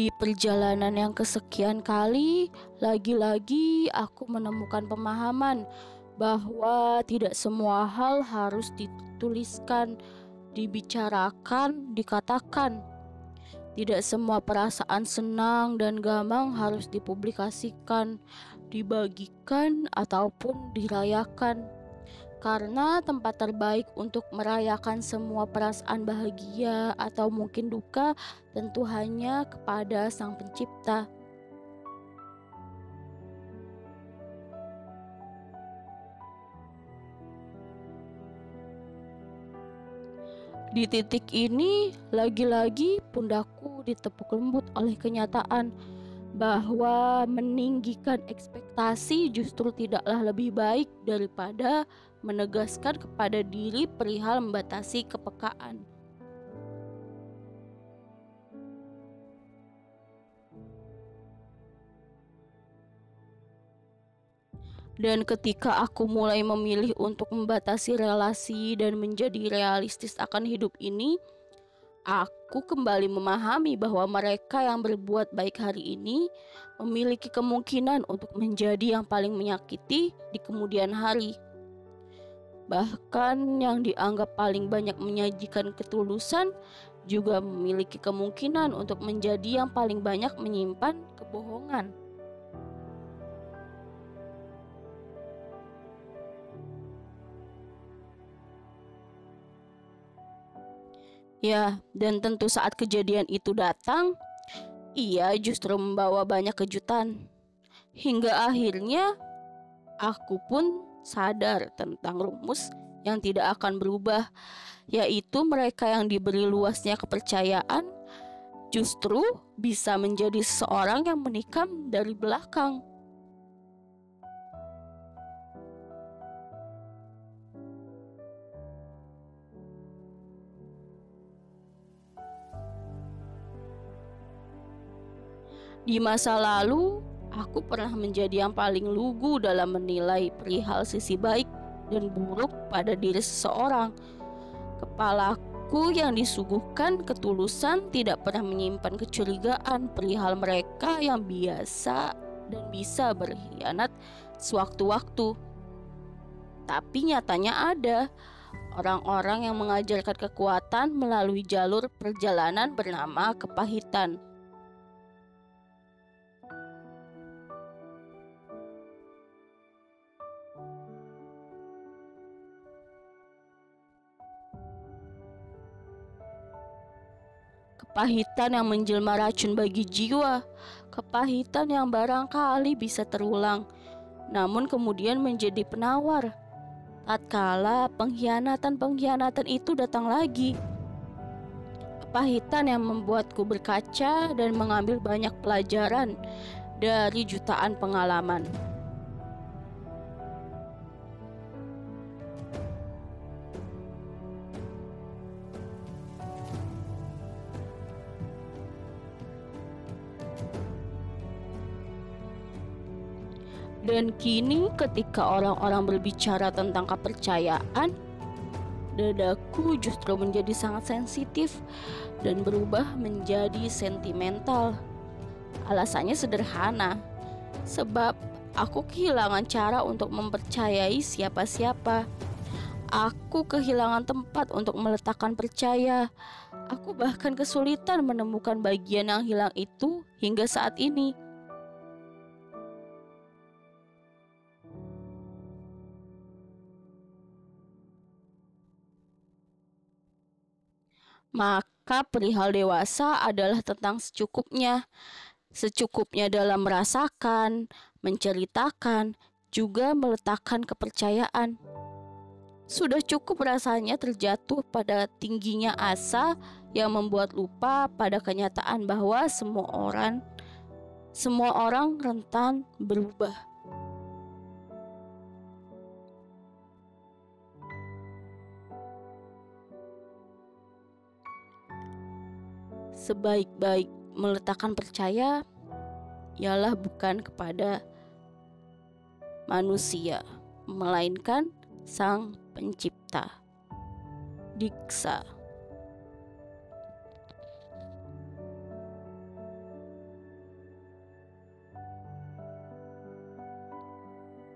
Di perjalanan yang kesekian kali, lagi-lagi aku menemukan pemahaman bahwa tidak semua hal harus dituliskan, dibicarakan, dikatakan. Tidak semua perasaan senang dan gamang harus dipublikasikan, dibagikan, ataupun dirayakan. Karena tempat terbaik untuk merayakan semua perasaan bahagia atau mungkin duka tentu hanya kepada Sang Pencipta. Di titik ini, lagi-lagi pundakku ditepuk lembut oleh kenyataan bahwa meninggikan ekspektasi justru tidaklah lebih baik daripada menegaskan kepada diri perihal membatasi kepekaan. Dan ketika aku mulai memilih untuk membatasi relasi dan menjadi realistis akan hidup ini, Aku kembali memahami bahwa mereka yang berbuat baik hari ini memiliki kemungkinan untuk menjadi yang paling menyakiti di kemudian hari. Bahkan yang dianggap paling banyak menyajikan ketulusan juga memiliki kemungkinan untuk menjadi yang paling banyak menyimpan kebohongan. Ya, dan tentu saat kejadian itu datang, ia justru membawa banyak kejutan. Hingga akhirnya aku pun sadar tentang rumus yang tidak akan berubah, yaitu mereka yang diberi luasnya kepercayaan justru bisa menjadi seorang yang menikam dari belakang. Di masa lalu, aku pernah menjadi yang paling lugu dalam menilai perihal sisi baik dan buruk pada diri seseorang. Kepalaku yang disuguhkan ketulusan tidak pernah menyimpan kecurigaan perihal mereka yang biasa dan bisa berkhianat sewaktu-waktu. Tapi nyatanya ada orang-orang yang mengajarkan kekuatan melalui jalur perjalanan bernama kepahitan. Kepahitan yang menjelma racun bagi jiwa, kepahitan yang barangkali bisa terulang, namun kemudian menjadi penawar. Tatkala pengkhianatan-pengkhianatan itu datang lagi, kepahitan yang membuatku berkaca dan mengambil banyak pelajaran dari jutaan pengalaman. Dan kini ketika orang-orang berbicara tentang kepercayaan, dadaku justru menjadi sangat sensitif dan berubah menjadi sentimental. Alasannya sederhana, sebab aku kehilangan cara untuk mempercayai siapa-siapa. Aku kehilangan tempat untuk meletakkan percaya. Aku bahkan kesulitan menemukan bagian yang hilang itu hingga saat ini. Maka perihal dewasa adalah tentang secukupnya. Secukupnya dalam merasakan, menceritakan, juga meletakkan kepercayaan. Sudah cukup rasanya terjatuh pada tingginya asa yang membuat lupa pada kenyataan bahwa semua orang semua orang rentan berubah. Sebaik-baik meletakkan percaya ialah bukan kepada manusia, melainkan Sang Pencipta. Diksa